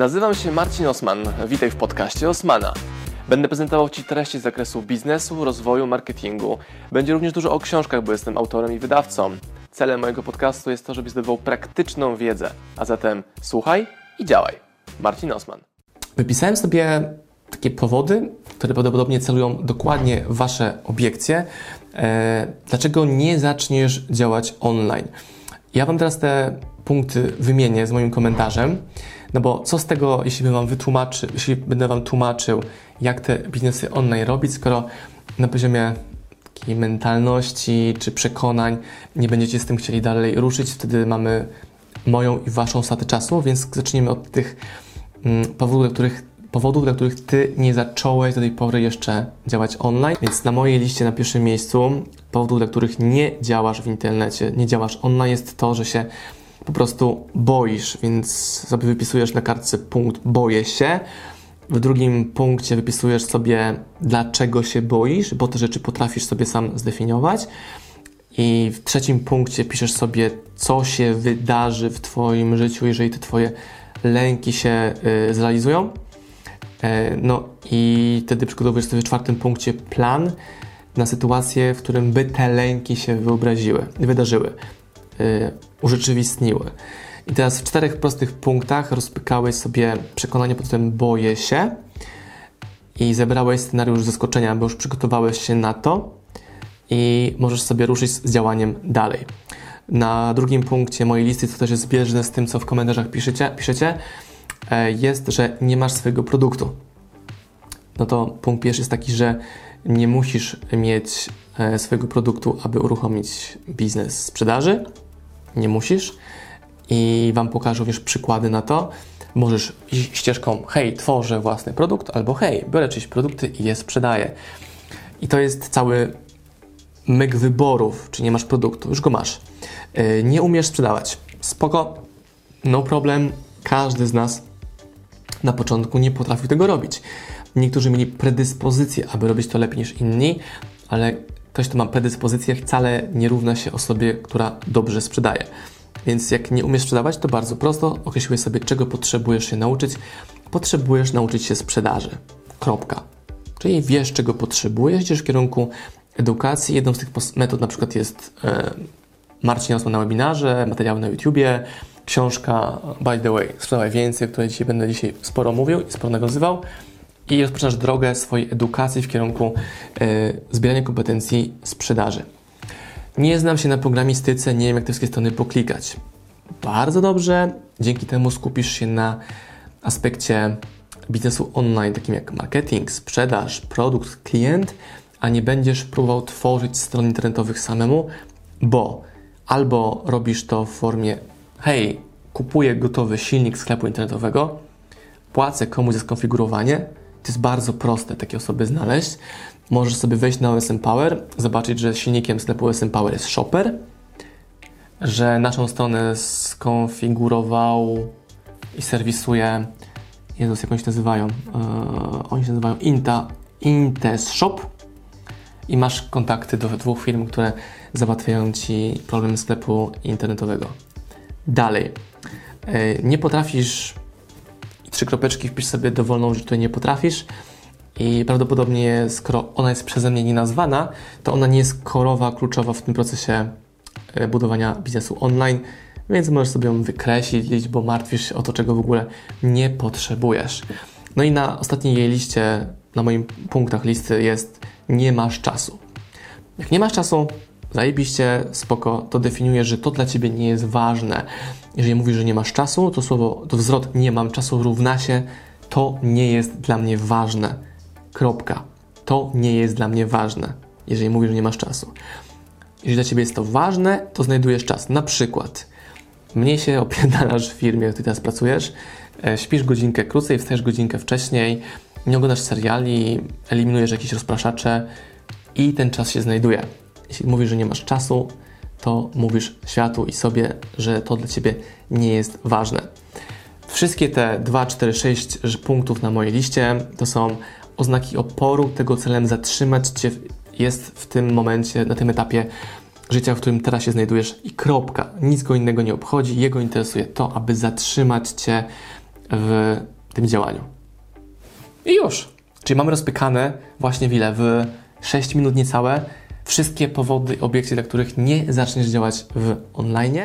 Nazywam się Marcin Osman. Witaj w podcaście Osmana. Będę prezentował Ci treści z zakresu biznesu, rozwoju, marketingu. Będzie również dużo o książkach, bo jestem autorem i wydawcą. Celem mojego podcastu jest to, żebyś zdobywał praktyczną wiedzę. A zatem słuchaj i działaj. Marcin Osman. Wypisałem sobie takie powody, które prawdopodobnie celują dokładnie Wasze obiekcje. E, dlaczego nie zaczniesz działać online? Ja Wam teraz te punkty wymienię z moim komentarzem, no bo co z tego, jeśli, bym wam wytłumaczy, jeśli będę Wam tłumaczył, jak te biznesy online robić, skoro na poziomie takiej mentalności czy przekonań nie będziecie z tym chcieli dalej ruszyć, wtedy mamy moją i Waszą stratę czasu, więc zacznijmy od tych mm, powodów, dla których powodów, dla których Ty nie zacząłeś do tej pory jeszcze działać online. Więc na mojej liście na pierwszym miejscu powodów, dla których nie działasz w internecie, nie działasz online jest to, że się po prostu boisz, więc sobie wypisujesz na kartce punkt boję się. W drugim punkcie wypisujesz sobie, dlaczego się boisz, bo te rzeczy potrafisz sobie sam zdefiniować. I w trzecim punkcie piszesz sobie, co się wydarzy w Twoim życiu, jeżeli te Twoje lęki się y, zrealizują. E, no i wtedy przygotowujesz sobie w czwartym punkcie plan na sytuację, w którym by te lęki się wyobraziły, wydarzyły, e, urzeczywistniły. I teraz w czterech prostych punktach rozpykałeś sobie przekonanie pod tym boję się i zebrałeś scenariusz zaskoczenia, bo już przygotowałeś się na to i możesz sobie ruszyć z działaniem dalej. Na drugim punkcie mojej listy, co też jest zbieżne z tym, co w komentarzach piszecie, piszecie E, jest, że nie masz swojego produktu. No to punkt pierwszy jest taki, że nie musisz mieć e, swojego produktu, aby uruchomić biznes sprzedaży. Nie musisz. I Wam pokażę również przykłady na to. Możesz iść ścieżką, hej, tworzę własny produkt, albo hej, biorę czyjeś produkty i je sprzedaję. I to jest cały myk wyborów, czy nie masz produktu, już go masz. E, nie umiesz sprzedawać. Spoko, no problem, każdy z nas na początku nie potrafił tego robić. Niektórzy mieli predyspozycję, aby robić to lepiej niż inni, ale ktoś, kto ma predyspozycję, wcale nie równa się osobie, która dobrze sprzedaje. Więc jak nie umiesz sprzedawać, to bardzo prosto określiłeś sobie, czego potrzebujesz się nauczyć. Potrzebujesz nauczyć się sprzedaży. Kropka. Czyli wiesz, czego potrzebujesz, idziesz w kierunku edukacji. Jedną z tych metod na przykład jest e, Marcin Osman na webinarze, materiały na YouTubie, książka By the Way, sprzedawaj więcej, o której dzisiaj będę dzisiaj sporo mówił i sporo nawiązywał i rozpoczynasz drogę swojej edukacji w kierunku y, zbierania kompetencji sprzedaży. Nie znam się na programistyce, nie wiem jak te wszystkie strony poklikać. Bardzo dobrze, dzięki temu skupisz się na aspekcie biznesu online, takim jak marketing, sprzedaż, produkt, klient, a nie będziesz próbował tworzyć stron internetowych samemu, bo albo robisz to w formie hej, kupuję gotowy silnik sklepu internetowego, płacę komuś za skonfigurowanie. To jest bardzo proste takie osoby znaleźć. Możesz sobie wejść na OS Power, zobaczyć, że silnikiem sklepu OS Power jest Shopper, że naszą stronę skonfigurował i serwisuje, Jezus, jak oni się nazywają? Yy, oni się nazywają Inta, Intes Shop i masz kontakty do dwóch firm, które załatwiają Ci problem sklepu internetowego. Dalej. E, nie potrafisz trzy kropeczki wpisz sobie dowolną rzecz, której nie potrafisz i prawdopodobnie skoro ona jest przeze mnie nie nazwana, to ona nie jest korowa, kluczowa w tym procesie e, budowania biznesu online, więc możesz sobie ją wykreślić, bo martwisz się o to, czego w ogóle nie potrzebujesz. No i na ostatniej jej liście, na moim punktach listy jest nie masz czasu. Jak nie masz czasu, zajebiście, spoko, to definiuje, że to dla Ciebie nie jest ważne. Jeżeli mówisz, że nie masz czasu, to słowo, to wzrot nie mam czasu równa się to nie jest dla mnie ważne. Kropka. To nie jest dla mnie ważne, jeżeli mówisz, że nie masz czasu. Jeżeli dla Ciebie jest to ważne, to znajdujesz czas. Na przykład, mnie się opierdalasz w firmie, w której teraz pracujesz, e, śpisz godzinkę krócej, wstajesz godzinkę wcześniej, nie oglądasz seriali, eliminujesz jakieś rozpraszacze i ten czas się znajduje. Jeśli mówisz, że nie masz czasu, to mówisz światu i sobie, że to dla ciebie nie jest ważne. Wszystkie te 2, 4, 6 punktów na mojej liście to są oznaki oporu. Tego celem zatrzymać cię jest w tym momencie, na tym etapie życia, w którym teraz się znajdujesz i kropka. Nic go innego nie obchodzi. Jego interesuje to, aby zatrzymać cię w tym działaniu. I już. Czyli mamy rozpykane właśnie w ile? W 6 minut niecałe wszystkie powody, obiekcje, dla których nie zaczniesz działać w online.